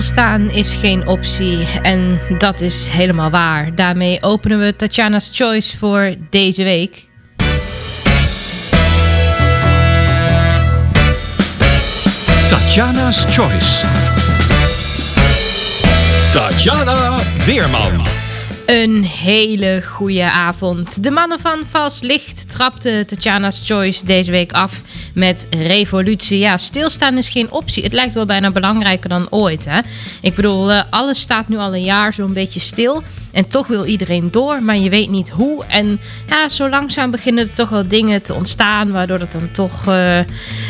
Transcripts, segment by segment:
Staan is geen optie en dat is helemaal waar. Daarmee openen we Tatjana's Choice voor deze week. Tatjana's Choice. Tatjana Weerman. Een hele goede avond. De mannen van Vals Licht trapten Tatjana's Choice deze week af met revolutie. Ja, stilstaan is geen optie. Het lijkt wel bijna belangrijker dan ooit. Hè? Ik bedoel, eh, alles staat nu al een jaar zo'n beetje stil. En toch wil iedereen door, maar je weet niet hoe. En ja, zo langzaam beginnen er toch wel dingen te ontstaan, waardoor het dan toch uh,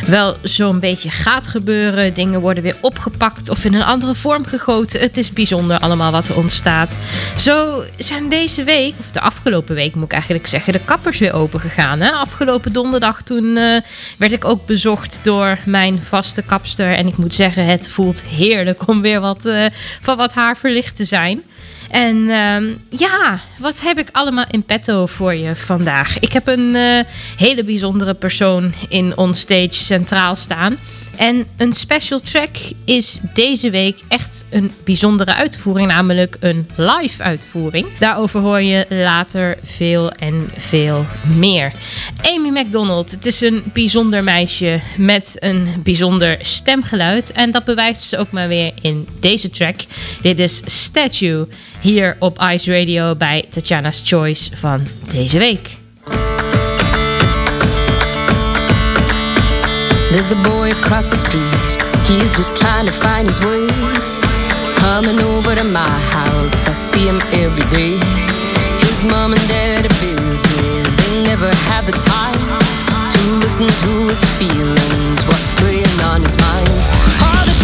wel zo'n beetje gaat gebeuren. Dingen worden weer opgepakt of in een andere vorm gegoten. Het is bijzonder allemaal wat er ontstaat. Zo zijn deze week, of de afgelopen week moet ik eigenlijk zeggen, de kappers weer open gegaan. Hè? Afgelopen donderdag toen uh, werd ik ook bezocht door mijn vaste kapster. En ik moet zeggen, het voelt heerlijk om weer wat, uh, van wat haar verlicht te zijn. En uh, ja, wat heb ik allemaal in petto voor je vandaag? Ik heb een uh, hele bijzondere persoon in onstage centraal staan. En een special track is deze week echt een bijzondere uitvoering, namelijk een live uitvoering. Daarover hoor je later veel en veel meer. Amy MacDonald, het is een bijzonder meisje met een bijzonder stemgeluid. En dat bewijst ze ook maar weer in deze track. Dit is Statue hier op Ice Radio bij Tatjana's Choice van deze week. There's a boy across the street, he's just trying to find his way. Coming over to my house, I see him every day. His mom and dad are busy, they never have the time to listen to his feelings, what's playing on his mind.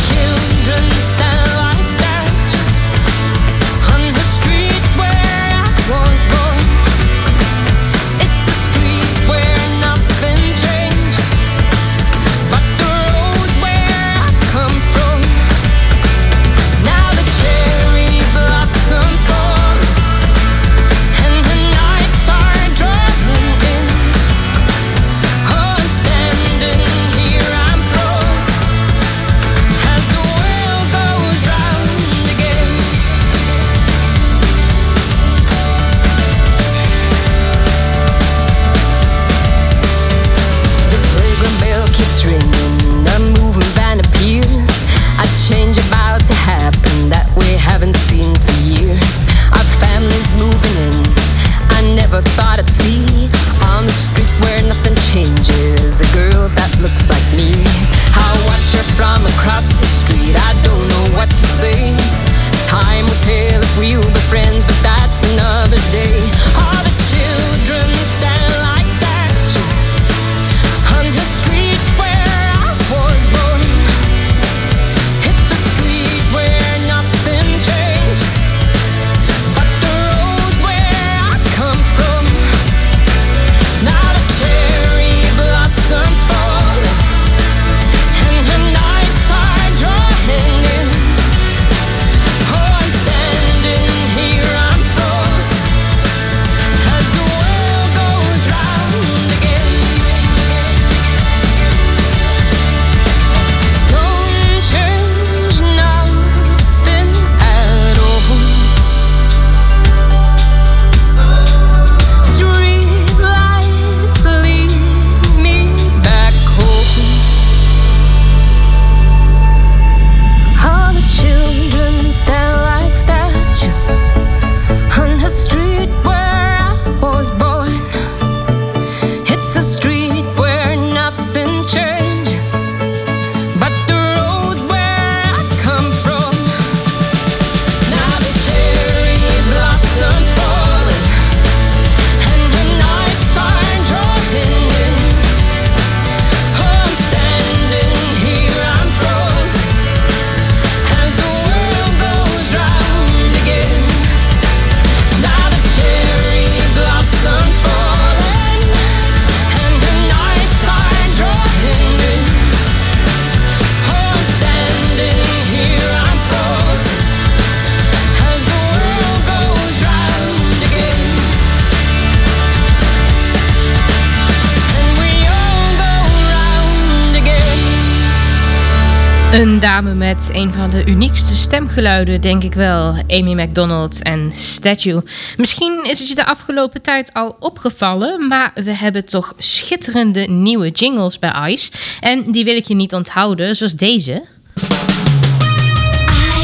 Een dame met een van de uniekste stemgeluiden, denk ik wel. Amy MacDonald en Statue. Misschien is het je de afgelopen tijd al opgevallen, maar we hebben toch schitterende nieuwe jingles bij Ice. En die wil ik je niet onthouden, zoals deze.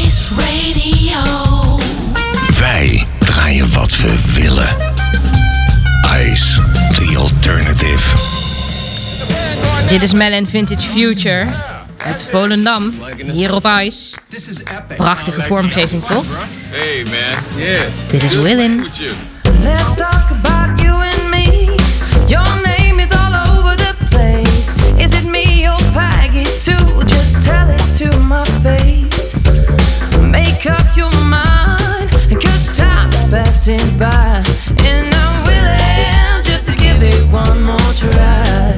Ice Radio. Wij draaien wat we willen. Ice, the alternative. Dit is Melon Vintage Future. Het Volendam, hier op ijs. Prachtige vormgeving, toch? Hey, man. Yeah. Dit is Willin. Let's talk about you and me. Your name is all over the place. Is it me or Peggy Sue? Just tell it to my face. Make up your mind, cause time is passing by. And I'm willing just to give it one more try.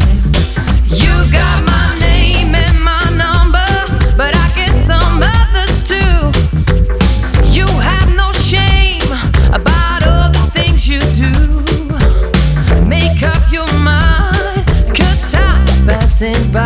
You got my passing by.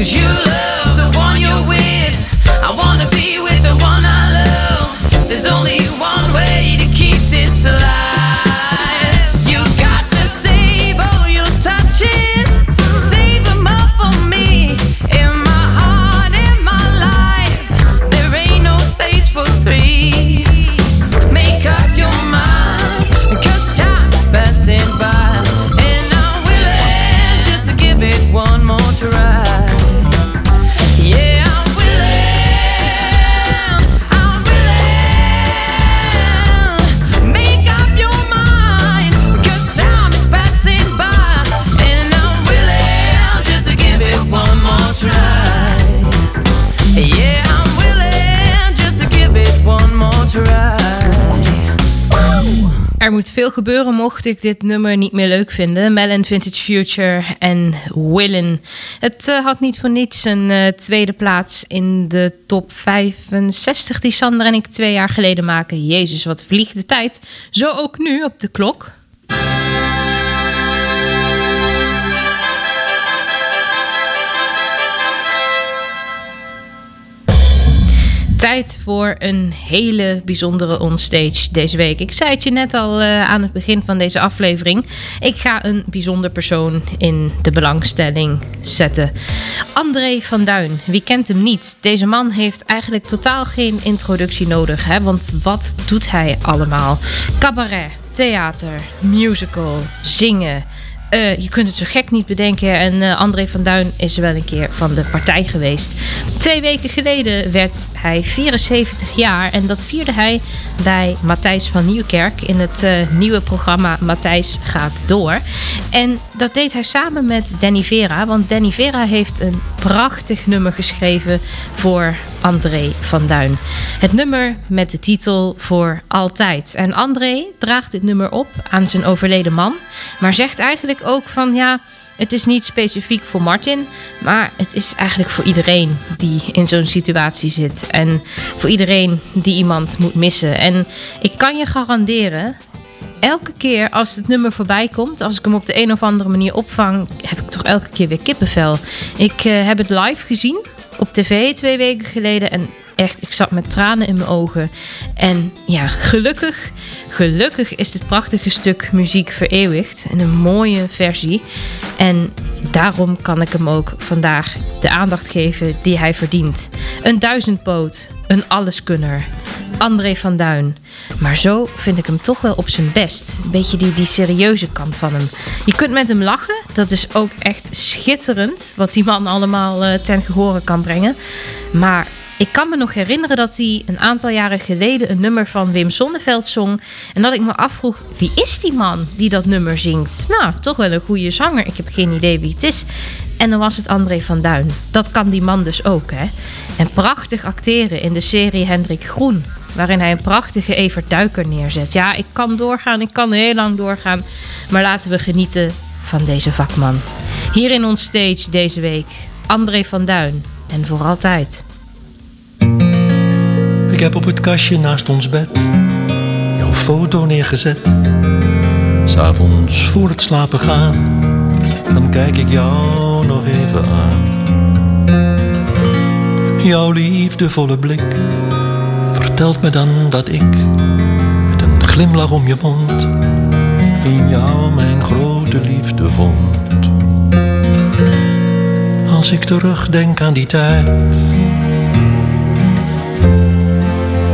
Cause you love Er moet veel gebeuren mocht ik dit nummer niet meer leuk vinden. Melon Vintage Future en Willen. Het eh, had niet voor niets een eh, tweede plaats in de top 65 die Sander en ik twee jaar geleden maken. Jezus, wat vliegt de tijd. Zo ook nu op de klok. Tijd voor een hele bijzondere onstage deze week. Ik zei het je net al eh, aan het begin van deze aflevering. Ik ga een bijzonder persoon in de belangstelling zetten. André van Duin. Wie kent hem niet? Deze man heeft eigenlijk totaal geen introductie nodig. Hè? Want wat doet hij allemaal? Cabaret, theater, musical, zingen. Eh, je kunt het zo gek niet bedenken. En eh, André van Duin is wel een keer van de partij geweest. Twee weken geleden werd hij 74 jaar. En dat vierde hij bij Matthijs van Nieuwkerk in het eh, nieuwe programma Matthijs gaat door. En dat deed hij samen met Danny Vera. Want Danny Vera heeft een prachtig nummer geschreven voor André van Duin. Het nummer met de titel Voor Altijd. En André draagt dit nummer op aan zijn overleden man. Maar zegt eigenlijk ook van ja, Het is niet specifiek voor Martin, maar het is eigenlijk voor iedereen die in zo'n situatie zit. En voor iedereen die iemand moet missen. En ik kan je garanderen, elke keer als het nummer voorbij komt, als ik hem op de een of andere manier opvang, heb ik toch elke keer weer kippenvel. Ik eh, heb het live gezien op tv twee weken geleden en echt, ik zat met tranen in mijn ogen. En ja, gelukkig, gelukkig is dit prachtige stuk muziek vereeuwigd in een mooie versie. En daarom kan ik hem ook vandaag de aandacht geven die hij verdient. Een duizendpoot, een alleskunner, André van Duin. Maar zo vind ik hem toch wel op zijn best. Een beetje die, die serieuze kant van hem. Je kunt met hem lachen. Dat is ook echt schitterend. Wat die man allemaal uh, ten gehore kan brengen. Maar ik kan me nog herinneren dat hij een aantal jaren geleden een nummer van Wim Sonneveld zong. En dat ik me afvroeg, wie is die man die dat nummer zingt? Nou, toch wel een goede zanger. Ik heb geen idee wie het is. En dan was het André van Duin. Dat kan die man dus ook, hè. En prachtig acteren in de serie Hendrik Groen. Waarin hij een prachtige Evert Duiker neerzet. Ja, ik kan doorgaan, ik kan heel lang doorgaan. Maar laten we genieten van deze vakman. Hier in ons stage deze week, André van Duin. En voor altijd. Ik heb op het kastje naast ons bed jouw foto neergezet. S'avonds voor het slapen gaan, dan kijk ik jou nog even aan. Jouw liefdevolle blik vertelt me dan dat ik met een glimlach om je mond in jou mijn grote liefde vond. Als ik terugdenk aan die tijd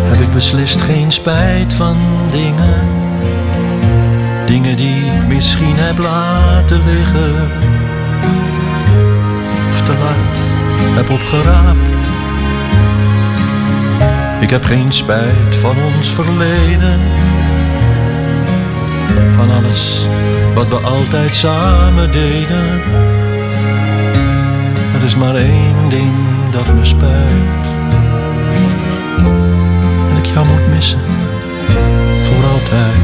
heb ik beslist geen spijt van dingen. Dingen die ik misschien heb laten liggen. Heb opgeraapt. Ik heb geen spijt van ons verleden. Van alles wat we altijd samen deden. Er is maar één ding dat me spijt jou moet missen, voor altijd.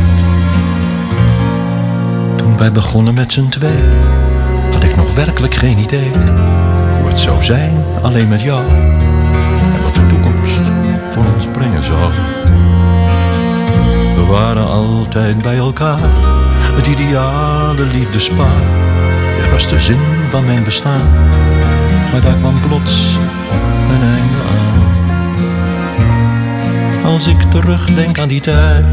Toen wij begonnen met z'n twee, had ik nog werkelijk geen idee het zou zijn alleen met jou en wat de toekomst voor ons brengen zou. We waren altijd bij elkaar, het ideale liefdespaar. Jij was de zin van mijn bestaan, maar daar kwam plots een einde aan als ik terugdenk aan die tijd.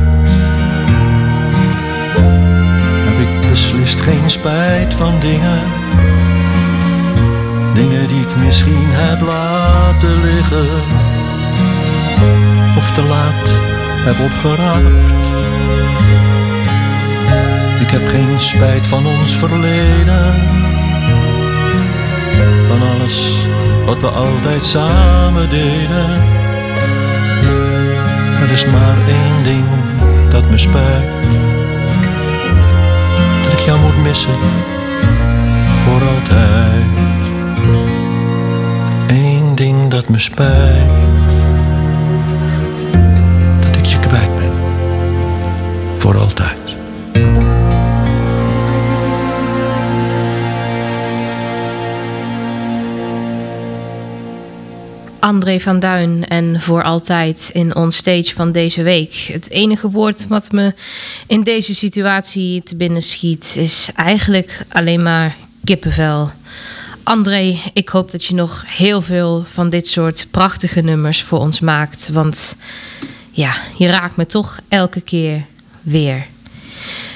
Heb ik beslist geen spijt van dingen. Dingen die ik misschien heb laten liggen. Of te laat heb opgeraapt. Ik heb geen spijt van ons verleden. Van alles wat we altijd samen deden er is maar één ding dat me spijt. Dat ik jou moet missen, voor altijd. Dat me spijt. Dat ik je kwijt ben, voor altijd. André van Duin en voor altijd in ons stage van deze week. Het enige woord wat me in deze situatie te binnen schiet is eigenlijk alleen maar kippenvel. André, ik hoop dat je nog heel veel van dit soort prachtige nummers voor ons maakt. Want ja, je raakt me toch elke keer weer.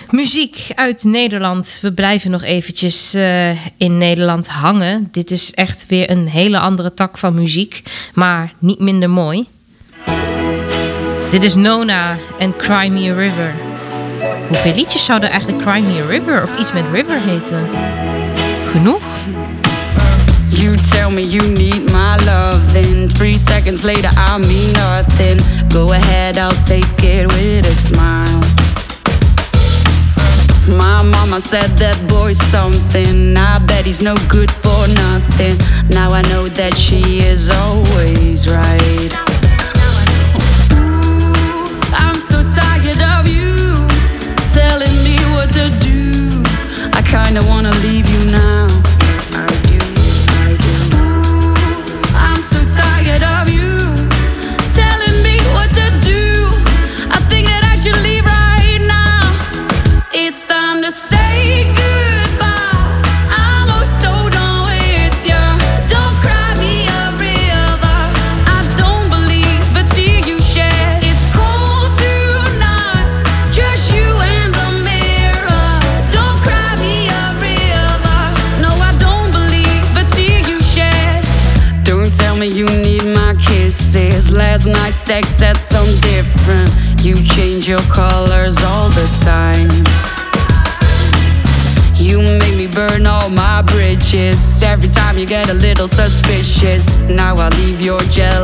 Muziek uit Nederland. We blijven nog eventjes uh, in Nederland hangen. Dit is echt weer een hele andere tak van muziek, maar niet minder mooi. Dit is Nona en Cry Me a River. Hoeveel liedjes zouden eigenlijk Cry Me a River of iets met River heten? Genoeg? Tell me you need my loving. Three seconds later, I mean nothing. Go ahead, I'll take it with a smile. My mama said that boy's something. I bet he's no good for nothing. Now I know that she is always right. Ooh, I'm so tired of you telling me what to do. I kinda wanna leave you suspicious. Now I leave your jealous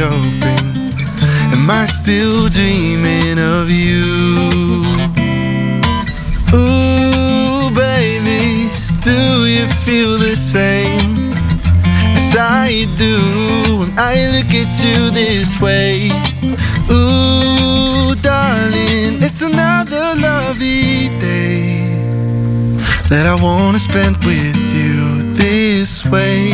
open? Am I still dreaming of you? Ooh, baby, do you feel the same as I do when I look at you this way? Ooh, darling, it's another lovely day that I wanna spend with you this way,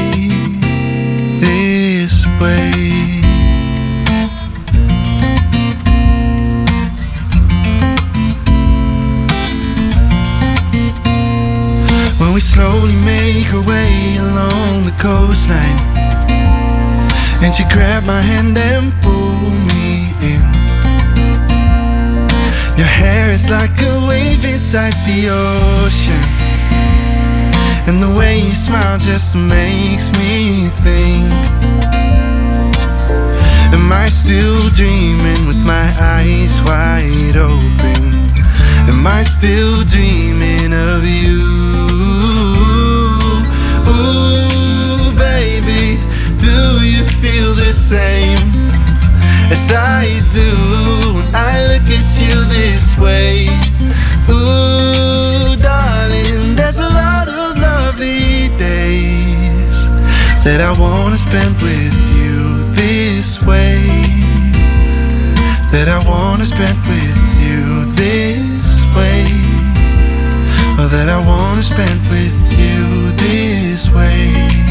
When we slowly make our way along the coastline And she grabbed my hand and pulled me in Your hair is like a wave inside the ocean And the way you smile just makes me think Am I still dreaming with my eyes wide open? Am I still dreaming of you? Same as I do when I look at you this way? Ooh, darling, there's a lot of lovely days that I wanna spend with you this way. That I wanna spend with you this way. Or that I wanna spend with you this way.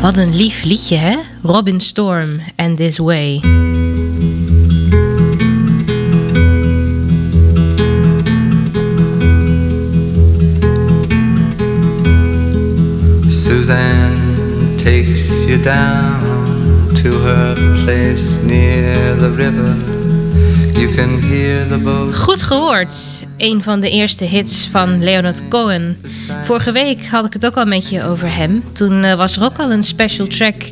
Wat een lief liedje, hè? Robin Storm and This Way. Suzanne takes you down to her place near the river. You can hear the boat. Goed gehoord. Een van de eerste hits van Leonard Cohen. Vorige week had ik het ook al met je over hem. Toen eh, was er ook al een special track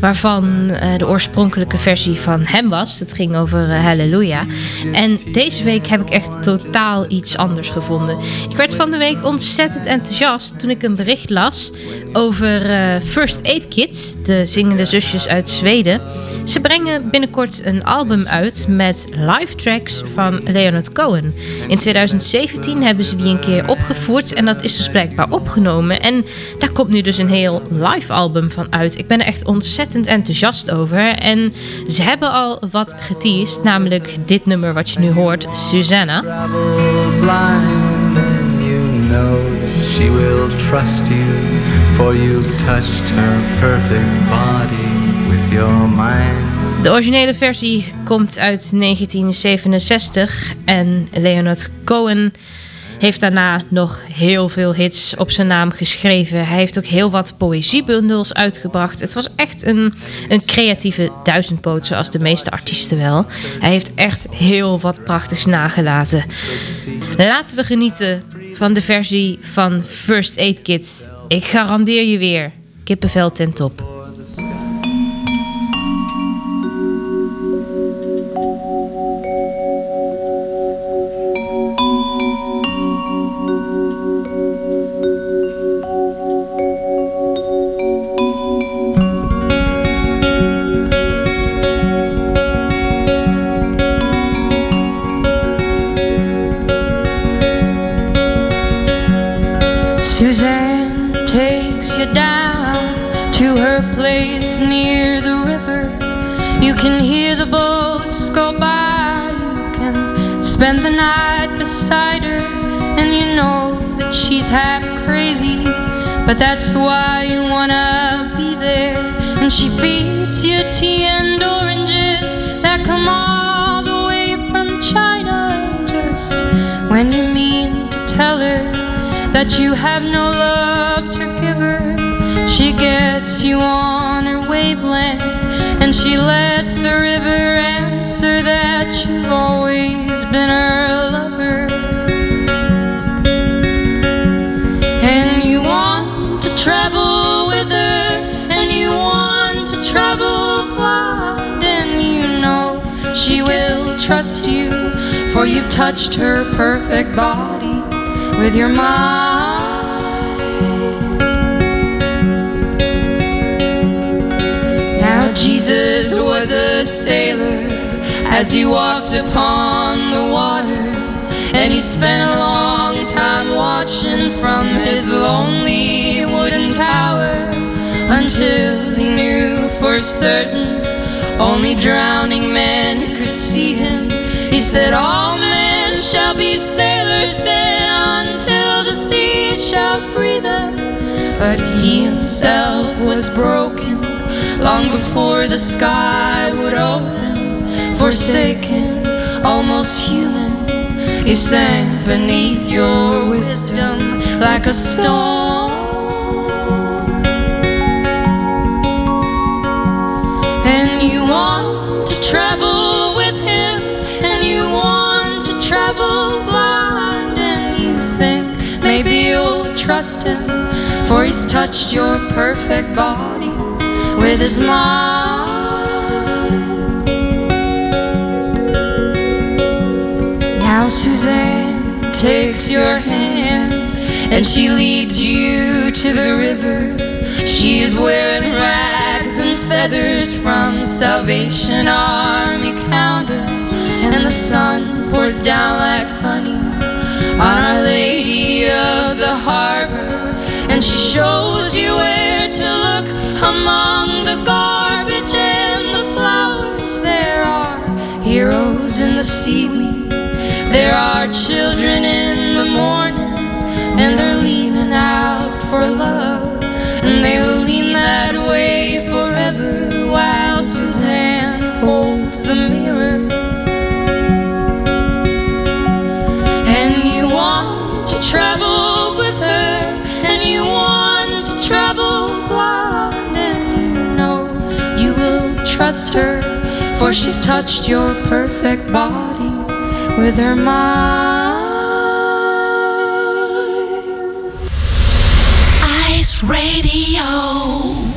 waarvan eh, de oorspronkelijke versie van hem was. Het ging over uh, Halleluja. En deze week heb ik echt totaal iets anders gevonden. Ik werd van de week ontzettend enthousiast toen ik een bericht las over uh, First Aid Kids, de zingende zusjes uit Zweden. Ze brengen binnenkort een album uit met live tracks van Leonard Cohen. In 2017 hebben ze die een keer opgevoerd en dat is dus blijkbaar opgenomen. En daar komt nu dus een heel live album van uit. Ik ben echt ontzettend enthousiast over. En ze hebben al wat geteased, namelijk dit nummer wat je nu hoort, Susanna. blind and you know that she will trust you for you've touched her perfect body with your mind De originele versie komt uit 1967 en Leonard Cohen heeft daarna nog heel veel hits op zijn naam geschreven. Hij heeft ook heel wat poëziebundels uitgebracht. Het was echt een, een creatieve duizendpoot, zoals de meeste artiesten wel. Hij heeft echt heel wat prachtigs nagelaten. Laten we genieten van de versie van First Aid Kit. Ik garandeer je weer, kippenvel ten top. Spend the night beside her, and you know that she's half crazy. But that's why you wanna be there. And she feeds you tea and oranges that come all the way from China. And just when you mean to tell her that you have no love to give her. She gets you on her wavelength and she lets the river answer that you've always been her lover. And you want to travel with her and you want to travel blind and you know she will trust you for you've touched her perfect body with your mind. Jesus was a sailor as he walked upon the water, and he spent a long time watching from his lonely wooden tower until he knew for certain only drowning men could see him. He said, All men shall be sailors then until the sea shall free them. But he himself was broken long before the sky would open. Forsaken, almost human, he sank beneath your wisdom like a stone. And you want to travel with him, and you want to travel blind, and you think maybe you'll trust him, for he's touched your perfect body with his mind. Now Suzanne takes your hand and she leads you to the river. She is wearing rags and feathers from Salvation Army counters, and the sun pours down like honey on Our Lady of the Harbor, and she shows you where to look among heroes in the seaweed, there are children in the morning, and they're leaning out for love. And they will lean that way forever while Suzanne holds the mirror. And you want to travel with her, and you want to travel blind, and you know you will trust her, for she's touched your perfect body with her mind. Ice Radio.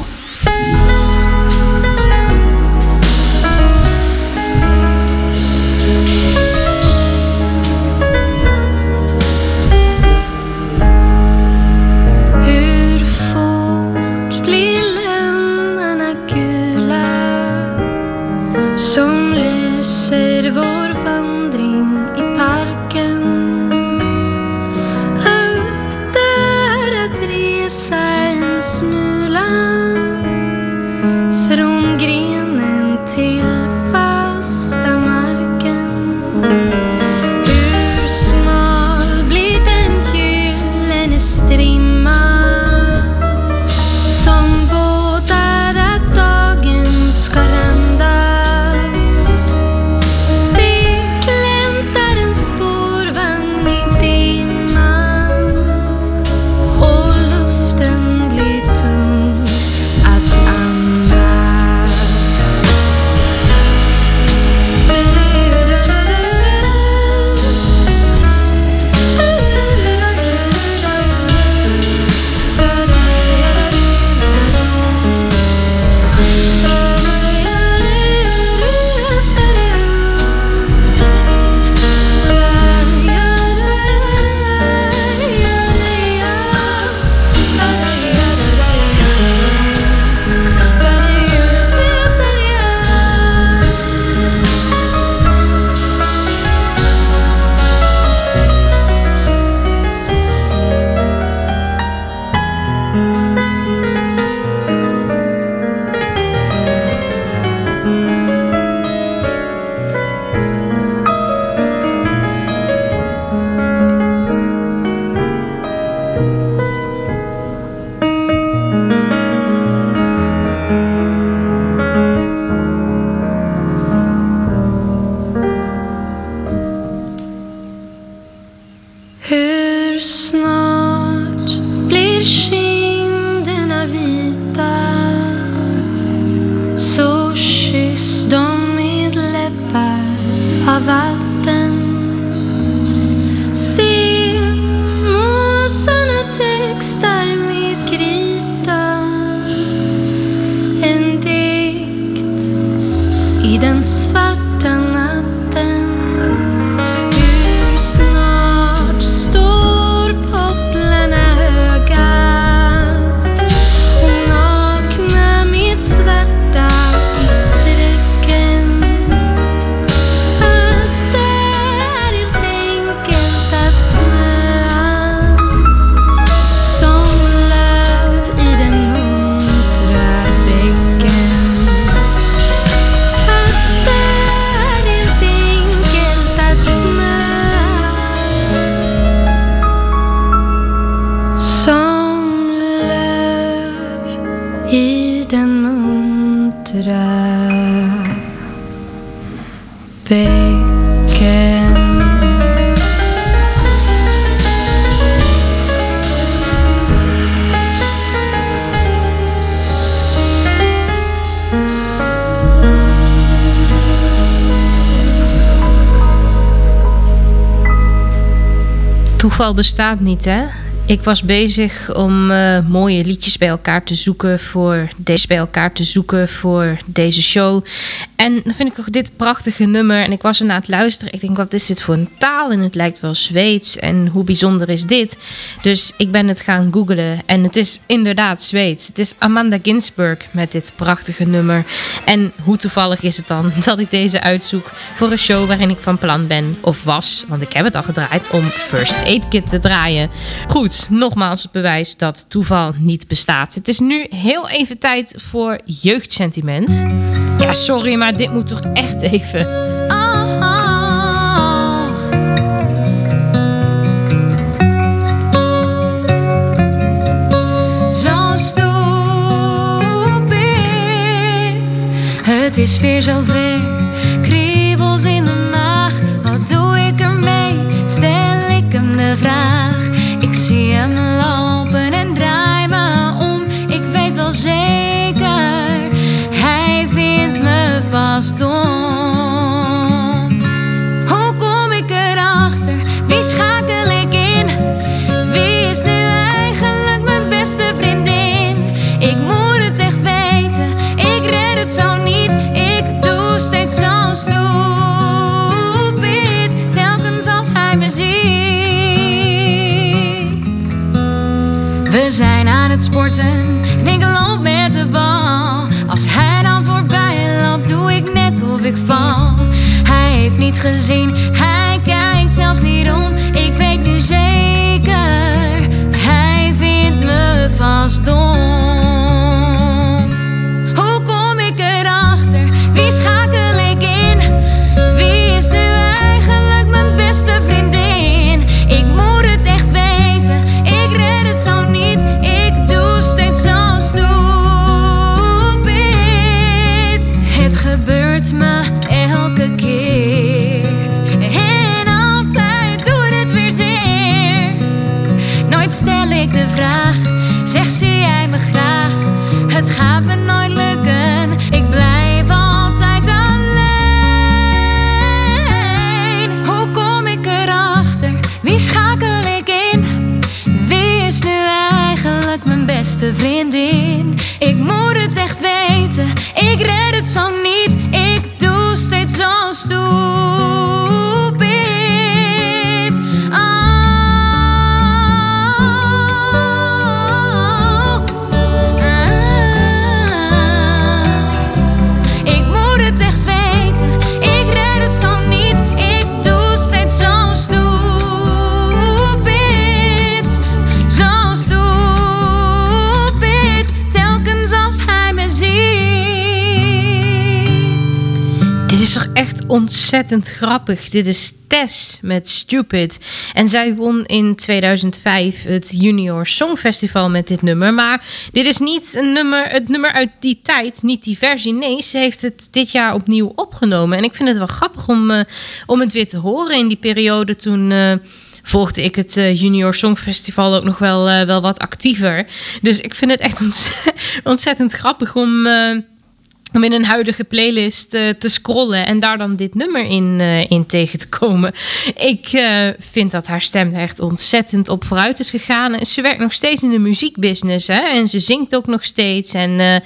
love out Toeval bestaat niet, hè? Ik was bezig om eh, mooie liedjes bij elkaar te zoeken voor deze bij elkaar te zoeken voor deze show. En dan vind ik toch dit prachtige nummer. En ik was ernaar aan het luisteren. Ik denk, wat is dit voor een taal? En het lijkt wel Zweeds. En hoe bijzonder is dit? Dus ik ben het gaan googlen. En het is inderdaad Zweeds. Het is Amanda Ginsburg met dit prachtige nummer. En hoe toevallig is het dan dat ik deze uitzoek voor een show waarin ik van plan ben, of was, want ik heb het al gedraaid, om First Aid Kit te draaien. Goed, nogmaals het bewijs dat toeval niet bestaat. Het is nu heel even tijd voor jeugdsentiment. Ja, sorry, maar dit moet toch echt even. Zo. Het is weer. Kriebels zo stupid. Telkens als hij me ziet. We zijn aan het sporten en ik loop met de bal. Als hij dan voorbij loopt, doe ik net of ik val. Hij heeft niets gezien, hij kijkt zelfs niet om. Ik weet nu zeker, hij vindt me vast dom. Stel ik de vraag, zeg zie jij me graag? Het gaat me nooit lukken, ik blijf altijd alleen. Hoe kom ik erachter? Wie schakel ik in? Wie is nu eigenlijk mijn beste vriendin? Ik moet het echt weten, ik red het zo niet. Ik doe steeds zo stupid. Ontzettend grappig. Dit is Tess met Stupid. En zij won in 2005 het Junior Songfestival met dit nummer. Maar dit is niet een nummer, het nummer uit die tijd, niet die versie. Nee, ze heeft het dit jaar opnieuw opgenomen. En ik vind het wel grappig om, eh, om het weer te horen in die periode toen... eh, volgde ik het eh, Junior Songfestival ook nog wel, wel wat actiever. Dus ik vind het echt ontz- ontzettend grappig om, om in een huidige playlist eh, te scrollen en daar dan dit nummer in, eh, in tegen te komen. Ik eh, vind dat haar stem er echt ontzettend op vooruit is gegaan. En Ze werkt nog steeds in de muziekbusiness hè? en ze zingt ook nog steeds. En nou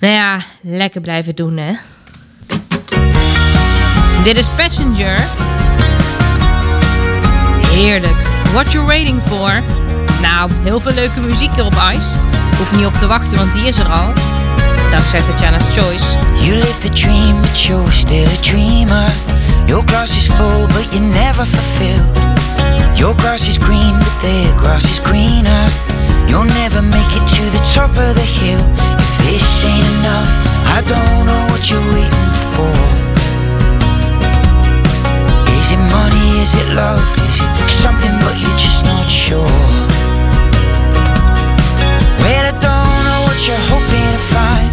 ja, lekker blijven doen hè. Dit is Passenger. Heerlijk. What you waiting for? Nou, heel veel leuke muziek hier op Ice. Hoef niet op te wachten, want die is er al. Dankzij Tatjana's Choice. You live the dream, but you're still a dreamer. Your glass is full, but you're never fulfilled. Your grass is green, but their grass is greener. You'll never make it to the top of the hill. If this ain't enough, I don't know what you're waiting for. Is it money? Is it love? Is it something, but you're just not sure? Well, I don't know what you're hoping to find,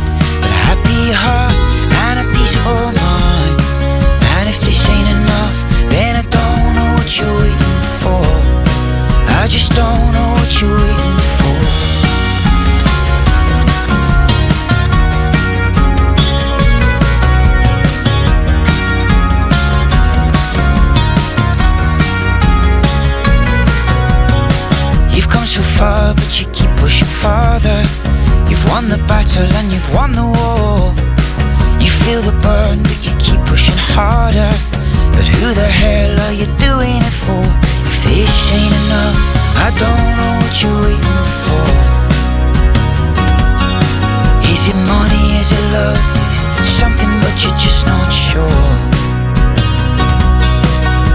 a heart and a peaceful mind. And if this ain't enough, then I don't know what you're waiting for. I just don't know what you're waiting for. You've come so far, but you keep pushing farther. You've won the battle and you've won the war. You feel the burn, but you keep pushing harder. But who the hell are you doing it for? If this ain't enough, I don't know what you're waiting for. Is it money? Is it love? Is it something, but you're just not sure?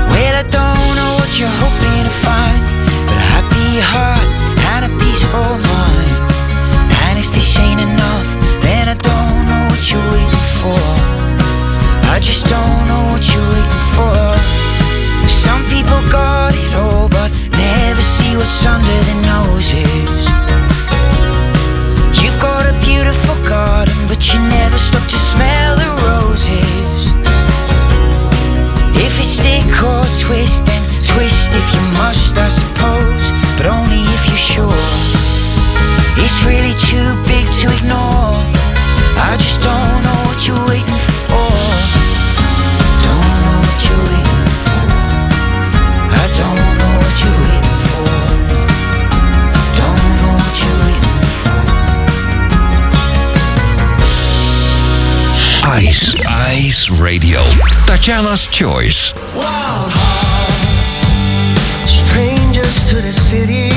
Well, I don't know what you're hoping to find, but a happy heart and a peaceful mind. Ain't enough, then I don't know what you're waiting for. I just don't know what you're waiting for. Some people got it all, but never see what's under their noses. You've got a beautiful garden, but you never stop to smell the roses. If it's stick or twist, then twist if you must, I suppose. But only if you're sure. It's really too Radio. Choice. Wild hearts, strangers to the city.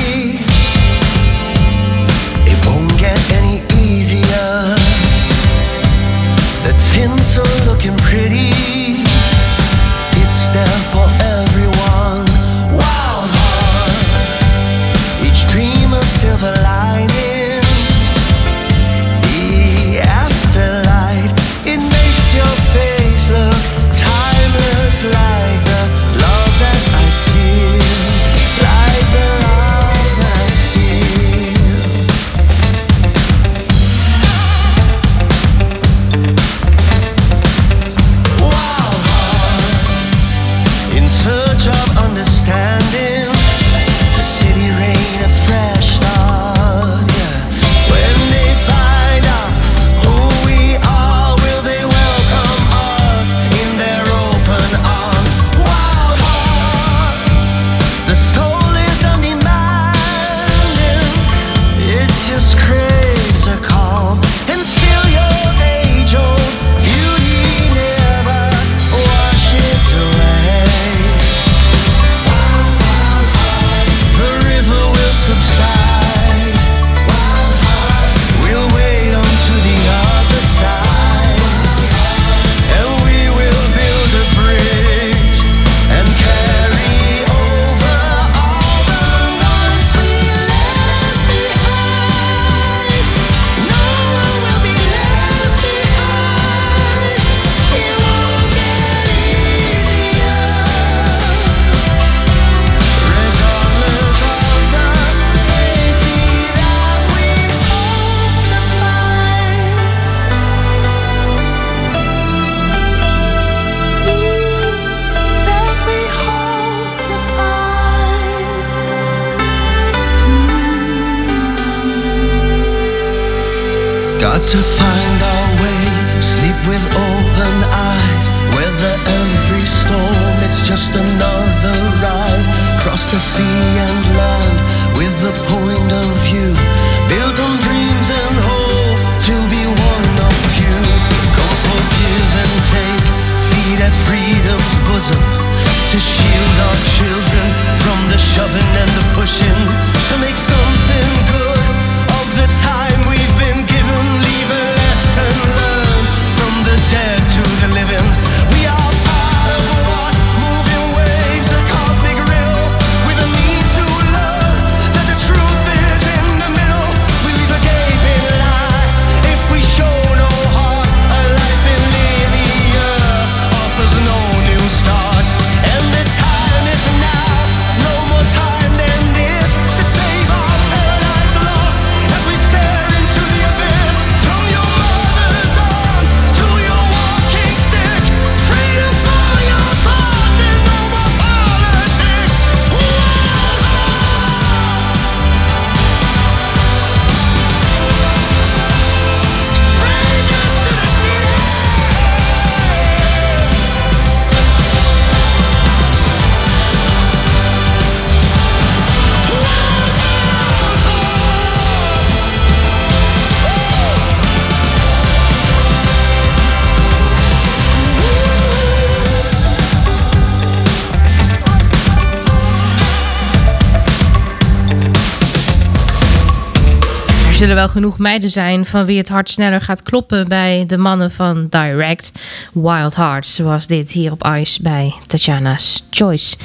Zullen wel genoeg meiden zijn van wie het hart sneller gaat kloppen bij de mannen van Direct. Wild Hearts, zoals dit hier op Ice bij Tatjana's Choice.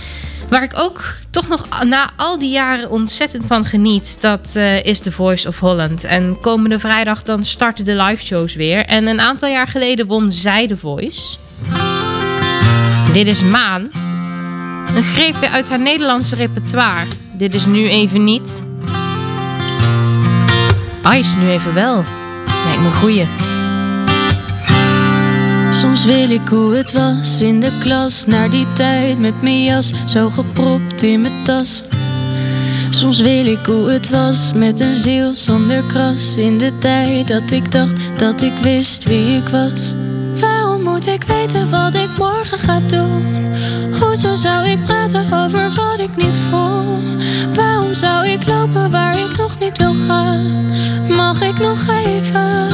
Waar ik ook toch nog na al die jaren ontzettend van geniet, dat eh, is The Voice of Holland. En komende vrijdag dan starten de live shows weer. En een aantal jaar geleden won zij The Voice. Dit is Maan. Een greepje uit haar Nederlandse repertoire. Dit is nu even niet. Ice nu even wel. Lijkt me goeie. Soms wil ik hoe het was in de klas, naar die tijd met mijn jas zo gepropt in mijn tas. Soms wil ik hoe het was met een ziel zonder kras, in de tijd dat ik dacht dat ik wist wie ik was. Moet ik weten wat ik morgen ga doen? Hoezo zou ik praten over wat ik niet voel? Waarom zou ik lopen waar ik nog niet wil gaan? Mag ik nog even?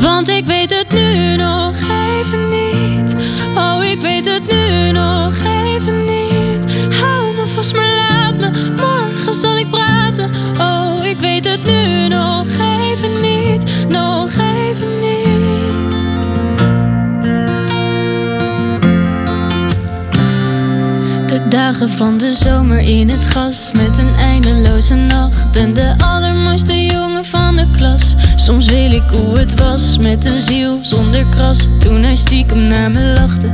Want ik weet het nu nog even niet. Oh, ik weet het nu nog even niet. Hou me vast, maar laat me. Morgen zal ik praten. Oh, ik weet het nu nog even niet. Nog even niet. Dagen van de zomer in het gras met een eindeloze nacht en de allermooiste jongen van de klas. Soms wil ik hoe het was met een ziel zonder kras toen hij stiekem naar me lachte.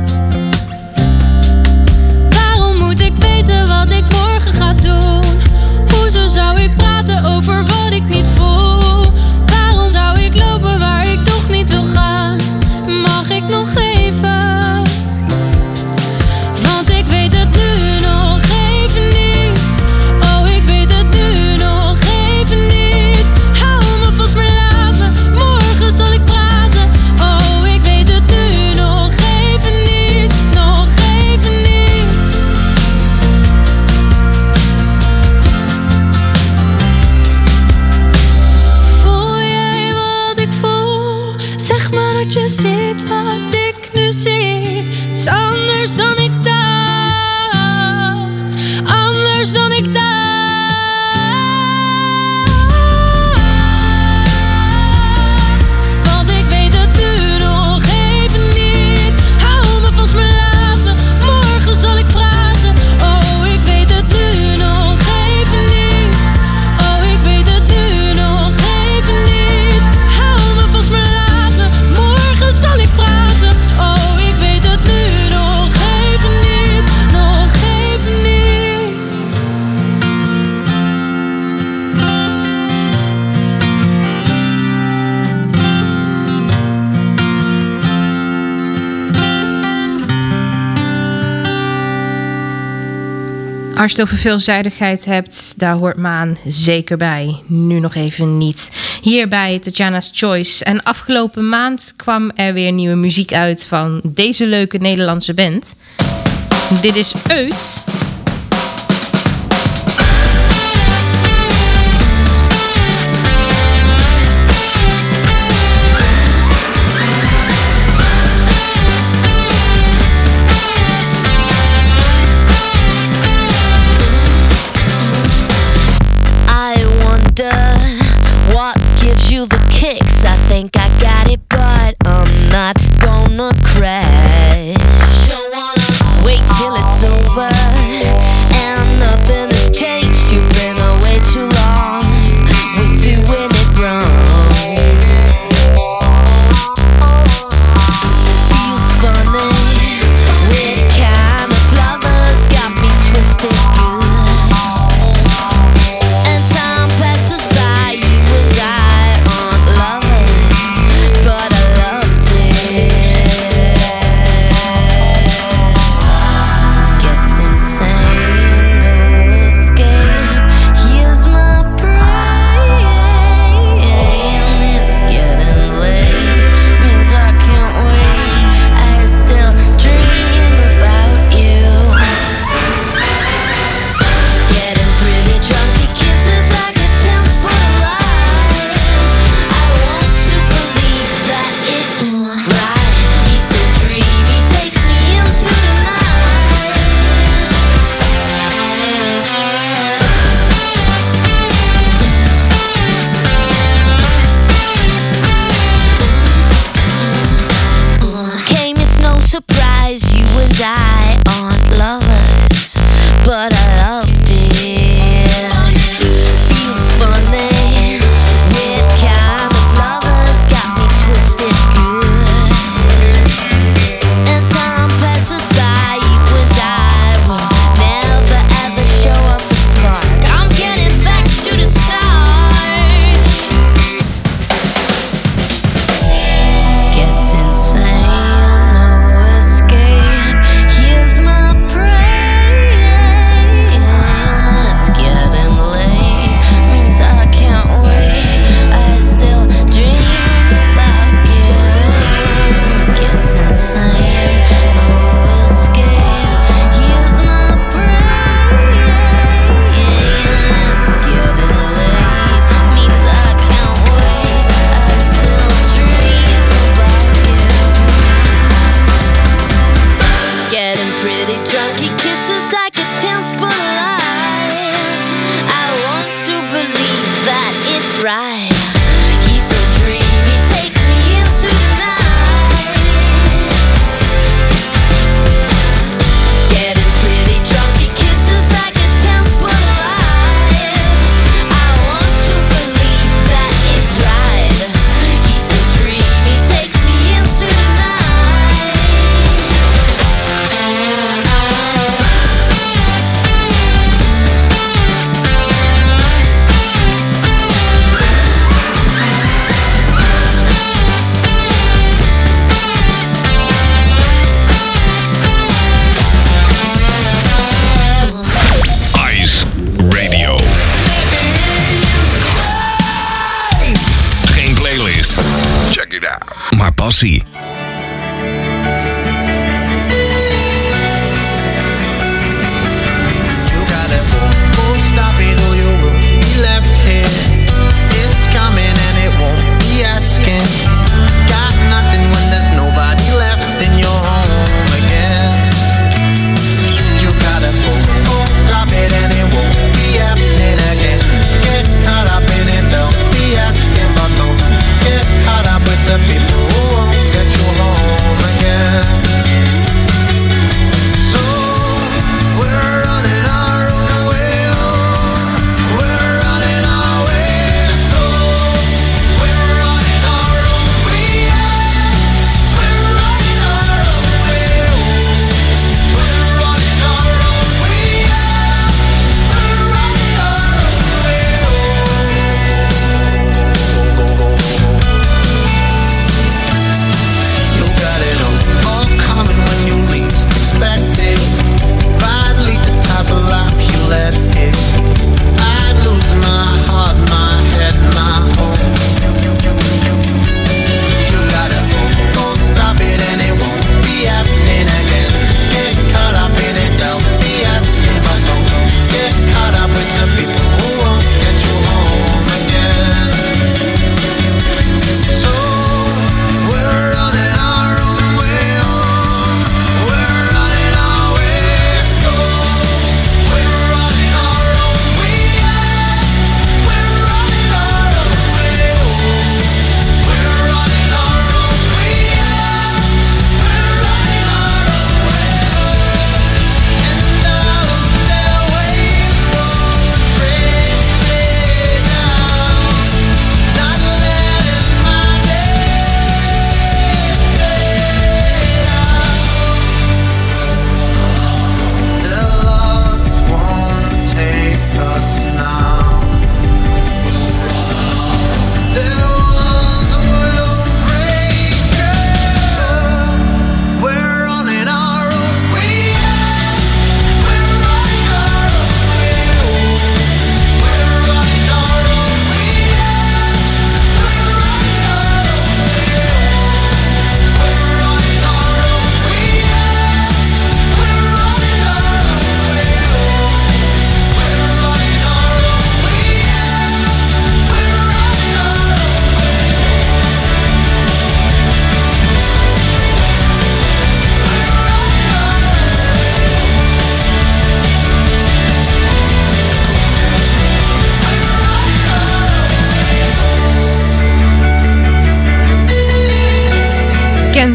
Waarom moet ik weten wat ik morgen ga doen? Hoezo zou ik praten over wat ik niet voel? Als je het over veelzijdigheid hebt, daar hoort Maan zeker bij. Nu nog even niet. Hier bij Tatjana's Choice. En afgelopen maand kwam er weer nieuwe muziek uit van deze leuke Nederlandse band. Dit is Uit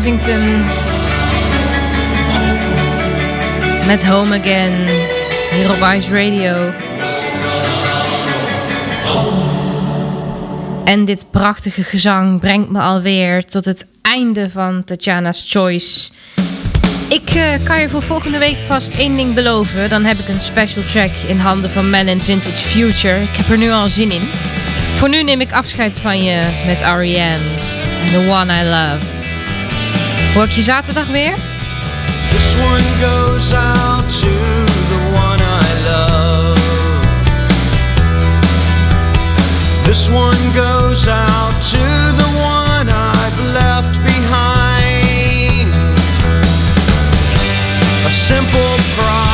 Kensington. Met Home Again. Hier op Ice Radio. En dit prachtige gezang brengt me alweer tot het einde van Tatjana's Choice. Ik eh, kan je voor volgende week vast één ding beloven. Dan heb ik een special track in handen van Melon Vintage Future. Ik heb er nu al zin in. Voor nu neem ik afscheid van je met R.E.M. en The One I Love. Hoor ik je zaterdag weer? This one goes out to the one I love. This one goes out to the one I've left behind. A simple prop